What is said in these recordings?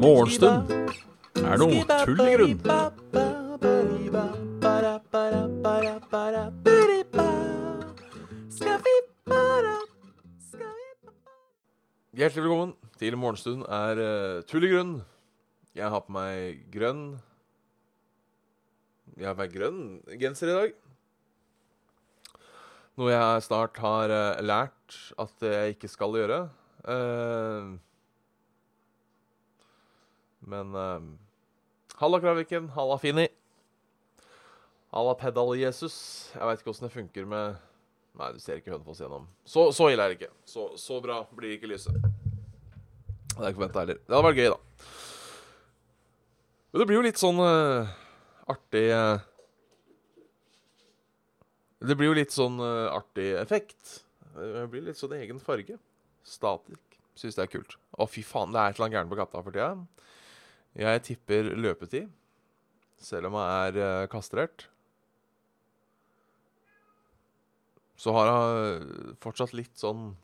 Morgenstund er noe tull i grunn. Hjertelig velkommen til Morgenstund er uh, tull i grunn. Jeg har på meg grønn Jeg har på meg grønn genser i dag. Noe jeg snart har uh, lært at jeg ikke skal gjøre. Uh, men uh, Halla, Kraviken. Halla, Fini. Halla, Pedal-Jesus. Jeg veit ikke åssen det funker med Nei, du ser ikke Hønefoss gjennom. Så, så ille er det ikke. Så, så bra blir ikke lyset. Det er ikke forventa heller. Det hadde vært gøy, da. Men det blir jo litt sånn uh, artig uh, Det blir jo litt sånn uh, artig effekt. Det blir litt sånn egen farge. Statisk. Syns det er kult. Å, fy faen, det er et eller annet gærent på katta for tida. Jeg tipper løpetid, selv om jeg er uh, kastrert. Så har hun fortsatt litt sånn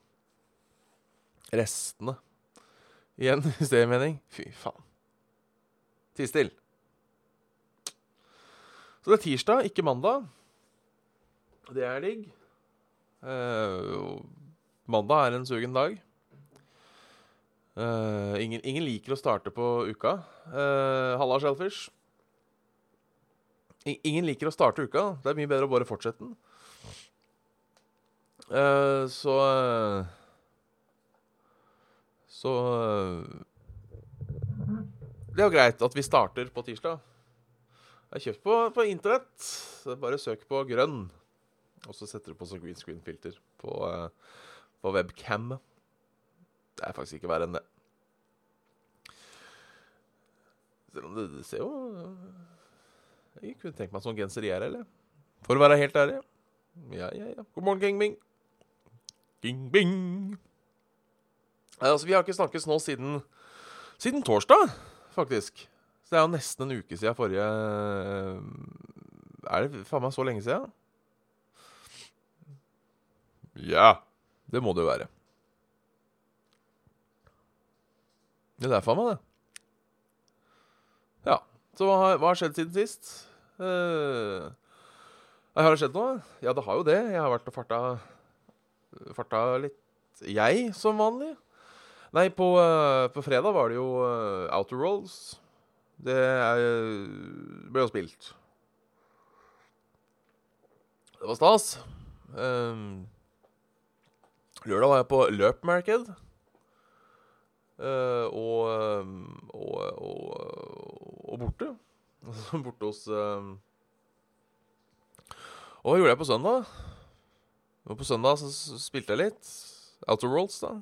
restene igjen, hvis det gir mening. Fy faen. Ti still. Så det er tirsdag, ikke mandag. Det er digg. Uh, mandag er en sugen dag. Uh, ingen, ingen, liker å starte på uka. Uh, Halla, Shellfish. I, ingen liker å starte uka. Det er mye bedre å bare fortsette den. Uh, så Så Det er jo greit at vi starter på tirsdag. Jeg er kjøpt på, på internett. Bare søk på grønn. Og så setter du på sånn green screen-filter på, uh, på webcam. Det er faktisk ikke verre enn det. Selv om det, det ser jo Jeg kunne tenkt meg sånn genser i her, eller? For å være helt ærlig. Ja, ja, ja. God morgen, King Bing. King Bing. Altså, vi har ikke snakkes nå siden, siden torsdag, faktisk. Så det er jo nesten en uke siden forrige Er det faen meg så lenge siden? Ja, det må det jo være. Det er faen meg det. Ja. Så hva har, hva har skjedd siden sist? Uh, har det skjedd noe? Ja, det har jo det. Jeg har vært og farta, farta litt, jeg, som vanlig. Nei, på, uh, på fredag var det jo uh, Outer Rolls. Det er, ble jo spilt. Det var stas. Um, lørdag var jeg på løpmarked. Uh, og, og, og, og, borte. borte hos uh, Og hva gjorde jeg på søndag? Og på søndag så spilte jeg litt. Outer Worlds, da.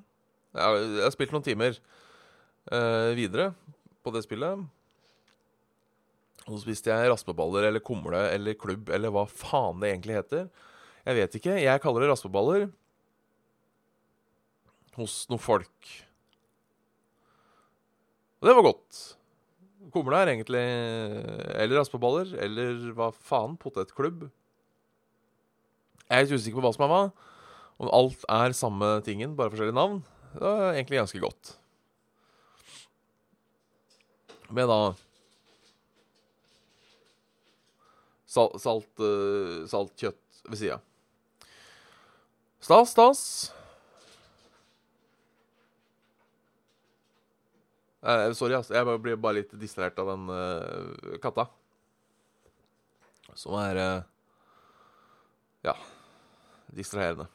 Jeg, jeg spilte noen timer uh, videre på det spillet. Og så spiste jeg raspeballer eller kumle eller klubb eller hva faen det egentlig heter. Jeg vet ikke. Jeg kaller det raspeballer. Hos noen folk. Og det var godt. Kumla er egentlig Eller raspeballer, eller hva faen? Potetklubb. Jeg er litt usikker på hva som er hva. Om alt er samme tingen, bare forskjellige navn. Det var egentlig ganske godt. Med da Salt, salt, uh, salt kjøtt ved sida. Stas, stas. Eh, sorry, altså. Jeg blir bare litt distrahert av den uh, katta. Som er uh, Ja distraherende.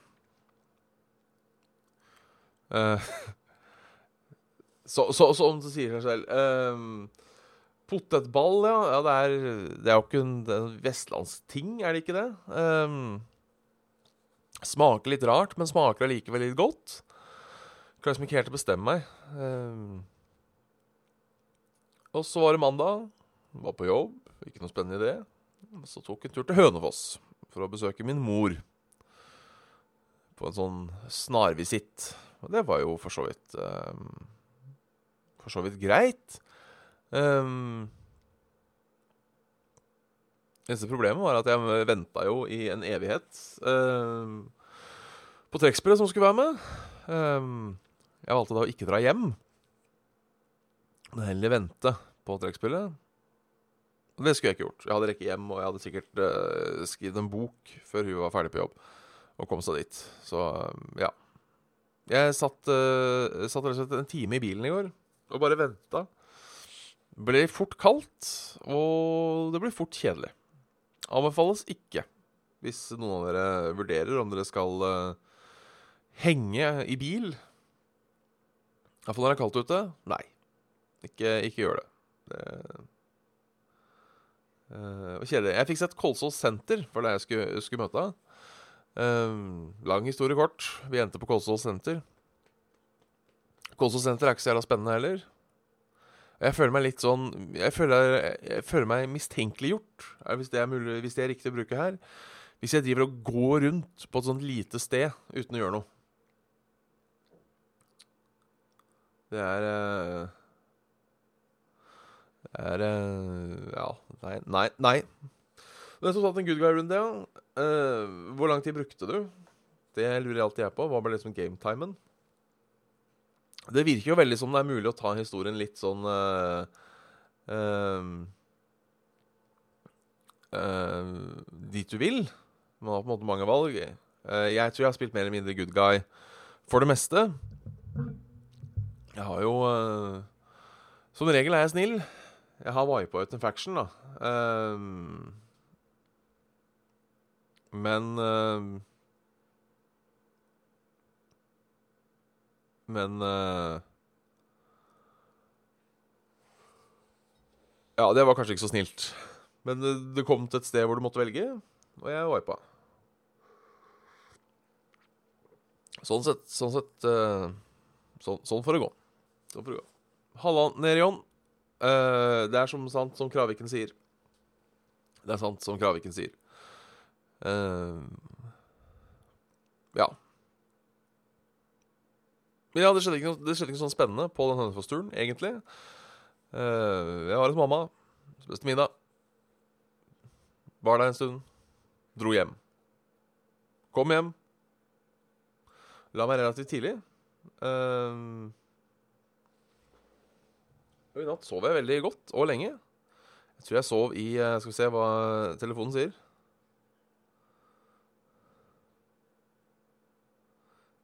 Uh, så, så, så, om det sier seg selv uh, Potetball, ja. ja det, er, det, er, jo ikke en, en vestlandsting, er det ikke det? Uh, smaker litt rart, men smaker allikevel litt godt. Klarer liksom ikke helt å bestemme meg. Um, og så var det mandag. Var på jobb. Ikke noe spennende i det. Så tok jeg en tur til Hønefoss for å besøke min mor. På en sånn snarvisitt. Og det var jo for så vidt um, For så vidt greit. Um, eneste problemet var at jeg venta jo i en evighet. Um, på trekkspillet som skulle være med. Ehm, jeg valgte da å ikke dra hjem, men heller vente på trekkspillet. Det skulle jeg ikke gjort. Jeg hadde rekket hjem, og jeg hadde sikkert uh, skrevet en bok før hun var ferdig på jobb, og kom seg dit. Så ja. Jeg satt, uh, satt rett og slett en time i bilen i går og bare venta. Ble fort kaldt, og det ble fort kjedelig. Anbefales ikke hvis noen av dere vurderer om dere skal uh, henge i bil. Iallfall når det er kaldt ute. Nei, ikke, ikke gjør det. Det uh, kjedelig. Jeg fikk sett Kolsås senter for det jeg skulle, skulle møte. Uh, lang historie kort. Vi endte på Kolsås senter. Kolsås senter er ikke så jævla spennende heller. Jeg føler meg litt sånn Jeg føler, jeg føler meg mistenkeliggjort, hvis det, er mulig, hvis det er riktig å bruke her. Hvis jeg driver og går rundt på et sånt lite sted uten å gjøre noe. Det er eh, Det er eh, Ja, nei, nei. nei. Den som satt en good guy-runde, ja. Uh, hvor lang tid brukte du? Det lurer jeg alltid jeg på. Hva ble liksom gametimen? Det virker jo veldig som det er mulig å ta historien litt sånn uh, uh, dit du vil. Man har på en måte mange valg. jeg tror jeg har spilt mer eller mindre good guy for det meste. Jeg har jo Som regel er jeg snill. Jeg har wipa ut en faction, da. men Men uh, Ja, det var kanskje ikke så snilt. Men det, det, kom til et sted hvor du måtte velge, og jeg wipa. Sånn sett Sånn sett uh, sånn, sånn får det gå. Sånn får det gå. Halla, Nerion. Uh, det er som sant som Kraviken sier. Det er sant som Kraviken sier. Uh, ja. Men ja, det skjedde ikke det skjedde ikke sånn spennende på den Hønefoss-turen, egentlig. Uh, jeg var hos mamma, spiste middag. Var der en stund. Dro hjem. Kom hjem. La meg relativt tidlig. Uh, I natt sov jeg veldig godt og lenge. Jeg tror jeg sov i uh, Skal vi se hva telefonen sier.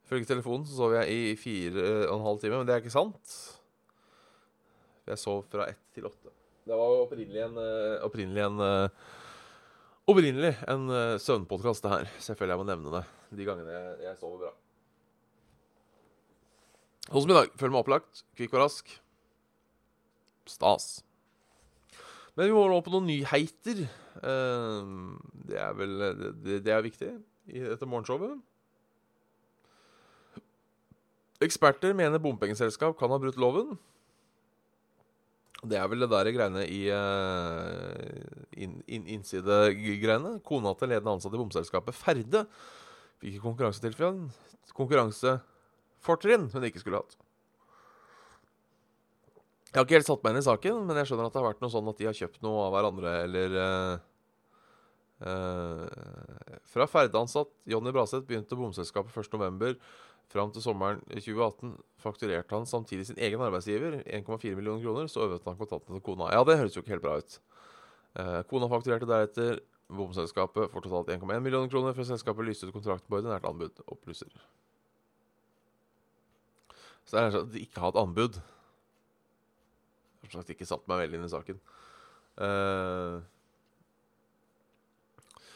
Ifølge telefonen så sov jeg i fire og en halv time, men det er ikke sant. Jeg sov fra ett til åtte. Det var opprinnelig en eh, Opprinnelig en eh, Opprinnelig en eh, søvnpodkast, det her. Så jeg føler jeg må nevne det de gangene jeg, jeg sover bra. Sånn som i dag. Føler meg opplagt, kvikk og rask. Stas. Men vi må over på noen nyheter. Det er vel det, det er viktig i dette morgenshowet. Eksperter mener bompengeselskap kan ha brutt loven. Det er vel det der greiene i uh, in, in, innsidegreiene. Kona til ledende ansatte i bomselskapet Ferde fikk konkurransetilfellen konkurransefortrinn hun ikke skulle hatt. Jeg har ikke helt satt meg inn i saken, men jeg skjønner at det har vært noe sånn at de har kjøpt noe av hverandre, eller uh, uh, Fra Ferde-ansatt Jonny Braseth begynte bomselskapet 1.11. Fram til sommeren 2018 fakturerte han samtidig sin egen arbeidsgiver 1,4 millioner kroner, så øvet han kontantene til kona. Ja, det høres jo ikke helt bra ut. Uh, kona fakturerte deretter bomselskapet for totalt 1,1 millioner kroner, før selskapet lyste ut kontrakten på ordinært anbud, opplyser. Så det er kanskje at de ikke har hatt anbud. Har sagt ikke satt meg veldig inn i saken. Uh,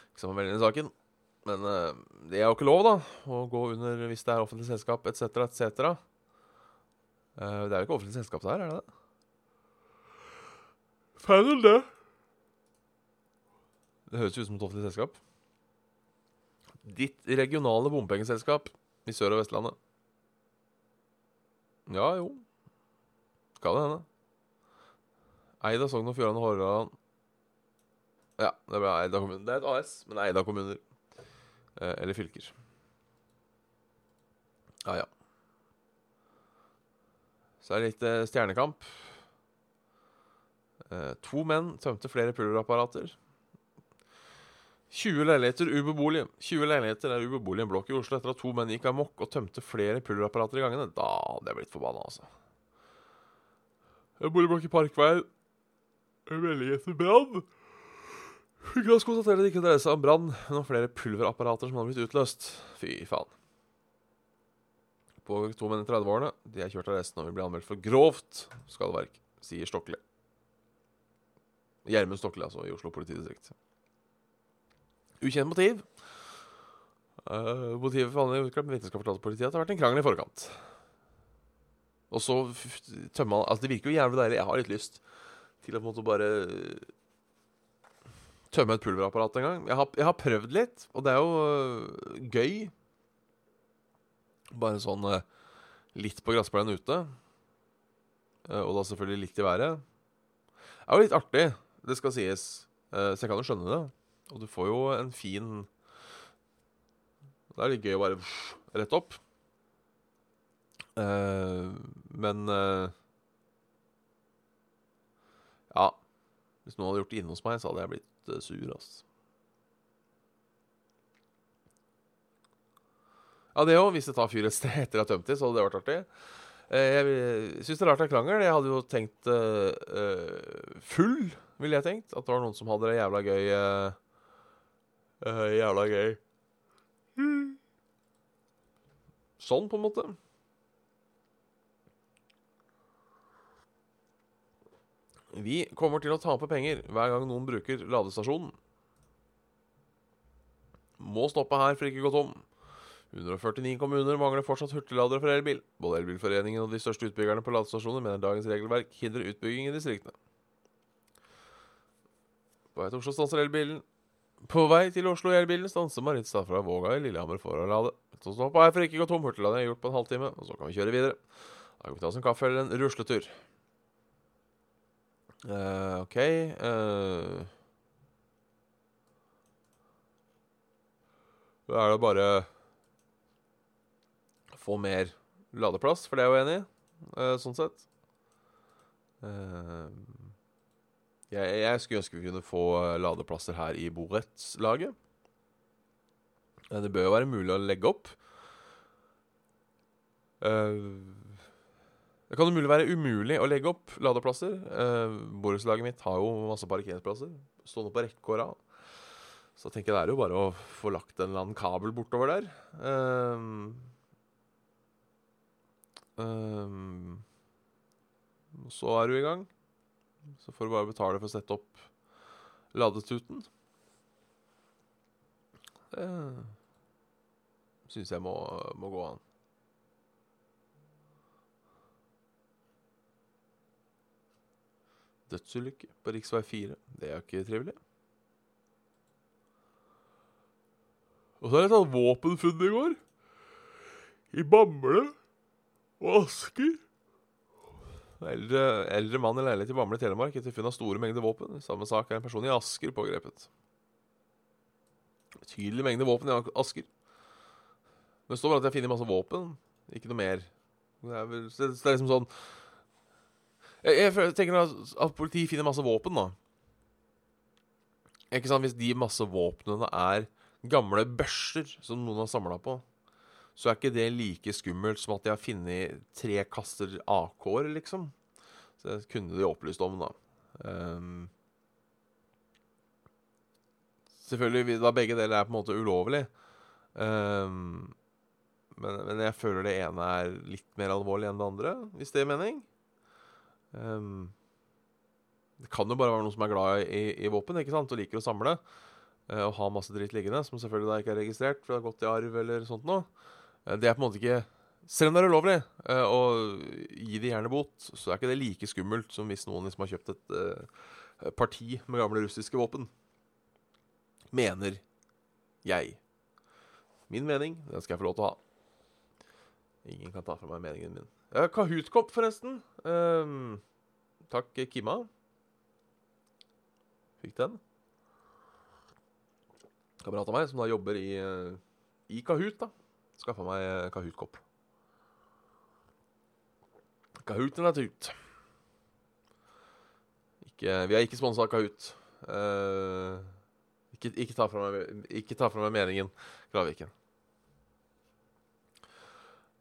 ikke satt meg veldig inn i saken. Men uh, det er jo ikke lov, da, å gå under hvis det er offentlig selskap etc., etc. Uh, det er jo ikke offentlig selskap det her, er det det? Feil det. Det høres jo ut som et offentlig selskap. Ditt regionale bompengeselskap i Sør- og Vestlandet. Ja, jo. Skal det hende. Eid av Sogn og Fjordane og Hordaland Ja, det ble eid av kommuner. Det er et AS, men eid av kommuner. Eh, eller fylker. Ja, ja. Så er det litt eh, stjernekamp. Eh, to menn tømte flere pullerapparater. 20 leiligheter ubeboelige. 20 leiligheter er ubeboelige i en blokk i Oslo etter at to menn gikk amok og tømte flere pulverapparater i gangene. Da hadde jeg blitt forbanna, altså. Jeg boligblokk i blokk i melding etter brann. Fikk raskt konstatere at det ikke dreier seg om brann, men om flere pulverapparater som hadde blitt utløst. Fy faen. På to menn i 30-årene. De er kjørt av resten og vil bli anmeldt for grovt skadeverk, sier Stokle. Gjermund Stokle, altså, i Oslo politidistrikt. Ukjent motiv. Uh, motivet for utklart med vitenskap fortalte politiet at det har vært en krangel i forkant. Og så tømmer han Altså, det virker jo jævlig deilig. Jeg har litt lyst til å på en måte bare tømme et pulverapparat en gang. Jeg har, jeg har prøvd litt, og det er jo uh, gøy. Bare sånn uh, litt på gressplenen ute. og da selvfølgelig litt i været. Det er jo litt artig, det skal sies. så jeg kan jo skjønne det. Og du får jo en fin Det er litt gøy å bare rett opp. Men Ja. Hvis noen hadde gjort det inne hos meg, så hadde jeg blitt uh, sur, altså. Ja, det òg. Hvis det tar fyr et sted etter jeg har tømt det, så hadde det vært artig. Jeg syns det er rart det er krangel. Jeg hadde jo tenkt full, ville jeg tenkt. At det var noen som hadde det jævla gøy. Uh, jævla gøy. Sånn, på en måte. Vi kommer til å tape penger hver gang noen bruker ladestasjonen. Må stoppe her for ikke å gå tom. 149 kommuner mangler fortsatt hurtigladere for elbil. Både Elbilforeningen og de største utbyggerne på ladestasjoner mener dagens regelverk hindrer utbygging i distriktene. På vei til Oslo stanser elbilen på vei til Oslo i elbilen stanser Marit fra Våga i Lillehammer for å lade. Så stopp her for ikke å gå tom. Hurtigladeren er gjort på en halvtime, og så kan vi kjøre videre. Da kan vi ta oss en kaffe eller en rusletur. Uh, OK uh, Da er det bare få mer ladeplass, for det er jeg jo enig i, uh, sånn sett. Uh, jeg, jeg, skulle ønske vi kunne få ladeplasser her i borettslaget. Det bør jo være mulig å legge opp. Eh, det kan jo mulig være umulig å legge opp ladeplasser. Eh, borettslaget mitt har jo masse parkeringsplasser stående på rekke og rad. Så jeg tenker det er jo bare å få lagt en eller annen kabel bortover der. Um, um, så er du i gang. Så får du bare betale for å sette opp ladetuten. Det syns jeg må, må, gå an. Dødsulykke på rv. 4. Det er jo ikke trivelig. Og så er det et sånt våpenfunn i går. I Bamble og Asker. Eldre, eldre mann i leilighet i Bamble, Telemark etter funn av store mengder våpen. I samme sak er en person i Asker pågrepet. Betydelig mengde våpen i Asker. Men Det står bare at jeg funnet masse våpen, ikke noe mer. Det er, vel, det er liksom sånn Jeg, jeg tenker at, at politiet finner masse våpen, da. Ikke sant, Hvis de masse våpnene er gamle børser som noen har samla på, så er ikke det like skummelt som at de har funnet tre kasser AK-er, liksom. Så det kunne de opplyst om, da. Um, selvfølgelig, da begge deler er på en måte ulovlig. Um, men, men, jeg føler det ene er litt mer alvorlig enn det andre, hvis det gir mening. Um, det kan jo bare være noen som er glad i, i våpen ikke sant? og liker å samle. Uh, og ha masse dritt liggende, som selvfølgelig da ikke er registrert, for det har gått i arv eller sånt noe. Uh, det er på en måte ikke Selv om det er ulovlig uh, å gi de gjerne bot, så er ikke det like skummelt som hvis noen liksom har kjøpt et parti med gamle russiske våpen. Mener jeg. Min mening, den skal jeg få lov til å ha. Ingen kan ta fra meg meningen min. Uh, Kahoot-kopp, forresten. Um, takk, Kimma. Fikk den. Kamerat av meg som da jobber i, i Kahoot, da. Skaffa meg eh, Kahoot-kopp. Kahooten er tut. Ikke, vi er ikke sponsa av Kahoot. Uh, Ikke, ikke, ta fra meg, ikke ta fra meg meningen, Graviken.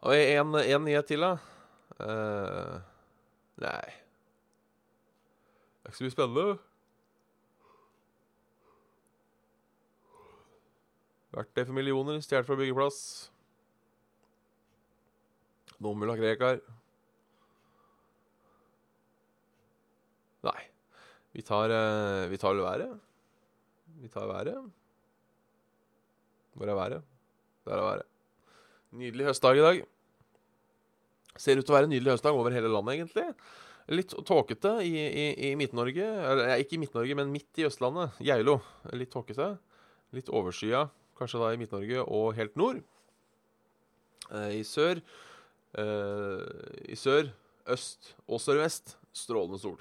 Og en, en nyhet til, da. Uh, nei Det er ikke så mye spennende. Verktøy for millioner, stjålet fra byggeplass. Noen vil ha Krekar. Nei. Vi tar, uh, vi tar været. Vi tar været. Hvor er været? Der er været. Nydelig høstdag i dag. Ser ut til å være en nydelig høstdag over hele landet, egentlig. Litt tåkete i, i, i Midt-Norge. Ikke i Midt-Norge, men midt i Østlandet. Geilo. Litt tåkete. Litt overskya, kanskje da i Midt-Norge og helt nord. Eh, I sør eh, I sør, øst og sørvest strålende sol.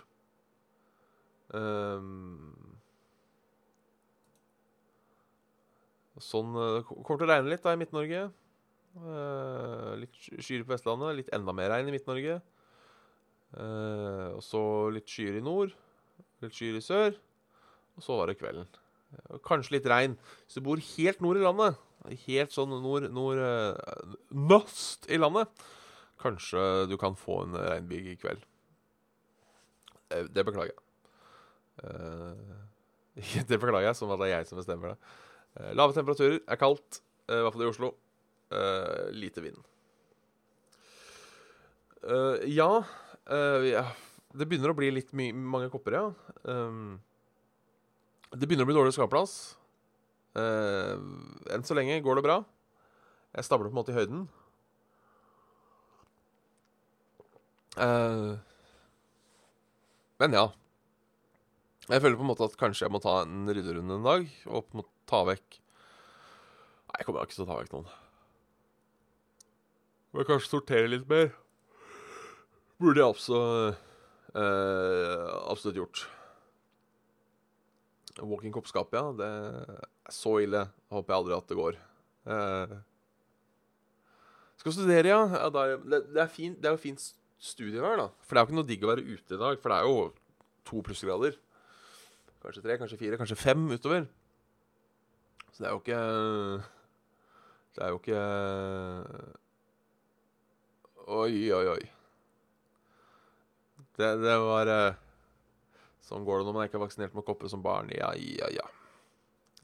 Um, sånn Det Kommer til å regne litt da i Midt-Norge. Uh, litt skyer på Vestlandet, litt enda mer regn i Midt-Norge. Uh, og så litt skyer i nord, litt skyer i sør. Og så var det kvelden. Uh, kanskje litt regn. Hvis du bor helt nord i landet, helt sånn nord, nord Nøst i landet, kanskje du kan få en regnbyge i kveld. det beklager jeg. det beklager jeg, som at det er jeg som bestemmer det. lave temperaturer, er kaldt, i hvert fall i Oslo. Uh, lite vind. Uh, ja, uh, ja, Det begynner å bli litt mange kopper, ja. Um, det begynner å bli dårlig skaperplass. enn så lenge går det bra. Jeg stabler på en måte i høyden. men ja. Jeg føler på en måte at kanskje jeg må ta en rydderunde en dag. Og ta vekk Nei, jeg kommer ikke til å ta vekk noen. Må kanskje sortere litt mer. Burde jeg absolutt, eh, absolutt gjort. Walking-koppskap, ja. Det er så ille. Håper jeg aldri at det går. Eh, skal studere, ja. ja det, det, er fint, det er jo fint studievær, da. For det er jo ikke noe digg å være ute i dag, for det er jo to plussgrader. Kanskje tre, kanskje fire, kanskje fem utover. Så det er jo ikke Det er jo ikke Oi, oi, oi. Det, det var uh, Sånn går det når man ikke er vaksinert med kopper som barn. Ja, ja, ja.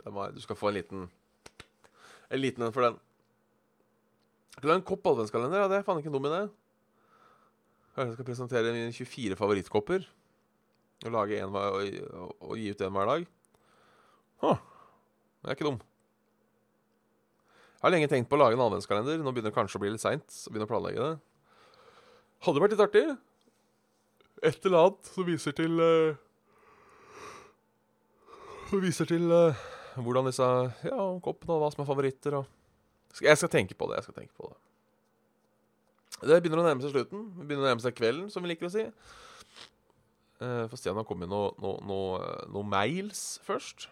Var, du skal få en liten En liten en for den. Skal du ha en kopp adventskalender? Ja, det er faen ikke en dum idé. Kanskje jeg skal presentere mine 24 favorittkopper. Og lage en hver, og, og, gi ut en hver dag. Huh. Det er ikke dum. Jeg har lenge tenkt på å lage en adventskalender. Nå begynner det kanskje å bli litt seint. Begynne å planlegge det. Hadde vært litt artig. Et eller annet som viser til uh, viser til uh, hvordan disse Ja, koppene og hva som er favoritter og Jeg skal tenke på det. jeg skal tenke på Det Det begynner å nærme seg slutten. Det begynner å nærme seg kvelden, som vi liker å si. Uh, om det har kommet noen no, no, no mails først.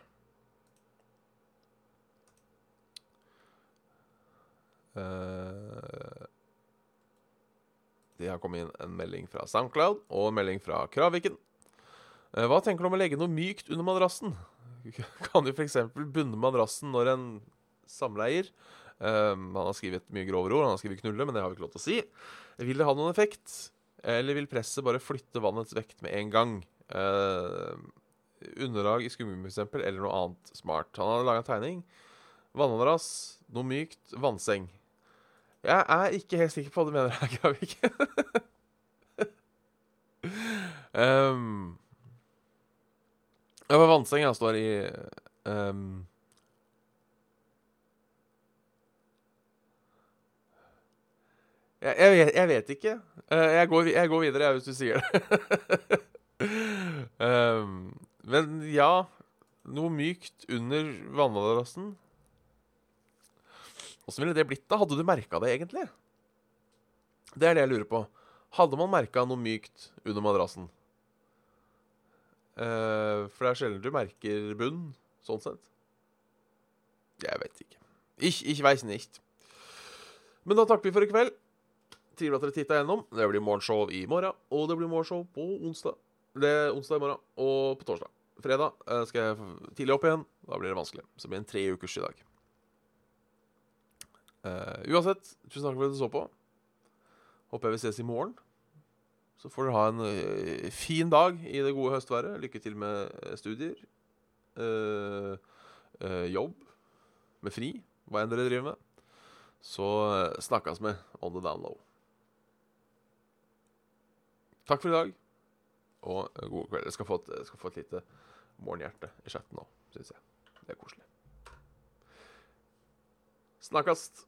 Uh, det har kommet inn en melding fra SoundCloud og en melding fra Kraviken. Eh, hva tenker du om å legge noe mykt under madrassen? Kan du f.eks. bunne madrassen når en samleier um, Han har skrevet mye grovere ord, han har skrevet 'knulle', men det har vi ikke lov til å si. Vil det ha noen effekt? Eller vil presset bare flytte vannets vekt med en gang? Uh, underlag i skumgummi, f.eks., eller noe annet smart. Han har laga en tegning. Vannmadrass, noe mykt, vannseng. Jeg er ikke helt sikker på hva du mener her, Gravik. um, ja, var vannseng jeg står i um, jeg, jeg, vet, jeg, vet, ikke. Uh, jeg, går, jeg, går, videre, hvis du sier det. um, men ja Noe mykt under vannmadrassen. Åssen ville det blitt da? Hadde du merka det, egentlig? Det er det jeg lurer på. Hadde man merka noe mykt under madrassen? Uh, for det er sjelden du merker bunn, sånn sett. Jeg vet ikke. Ich, ich weiß nicht. Men da takker vi for i kveld. Trivelig at dere titta gjennom. Det blir morgenshow i morgen, og det blir morgenshow på onsdag. Det er onsdag i morgen og på torsdag. fredag eh, skal jeg tidlig opp igjen. Da blir det vanskelig. Så det blir en tre ukers i dag. Eh, uansett, tusen takk for at du så på. Håper jeg vi ses i morgen. Så får dere ha en uh, fin dag i det gode høstværet. Lykke til med eh, studier. uh, jobb. Med fri. Hva enn dere driver med. Så snakkes vi on the down low. Takk for i dag, og god kveld. Jeg skal få et, skal få et lite morgenhjerte i chatten nå, syns jeg. Det er koselig. Snakkast.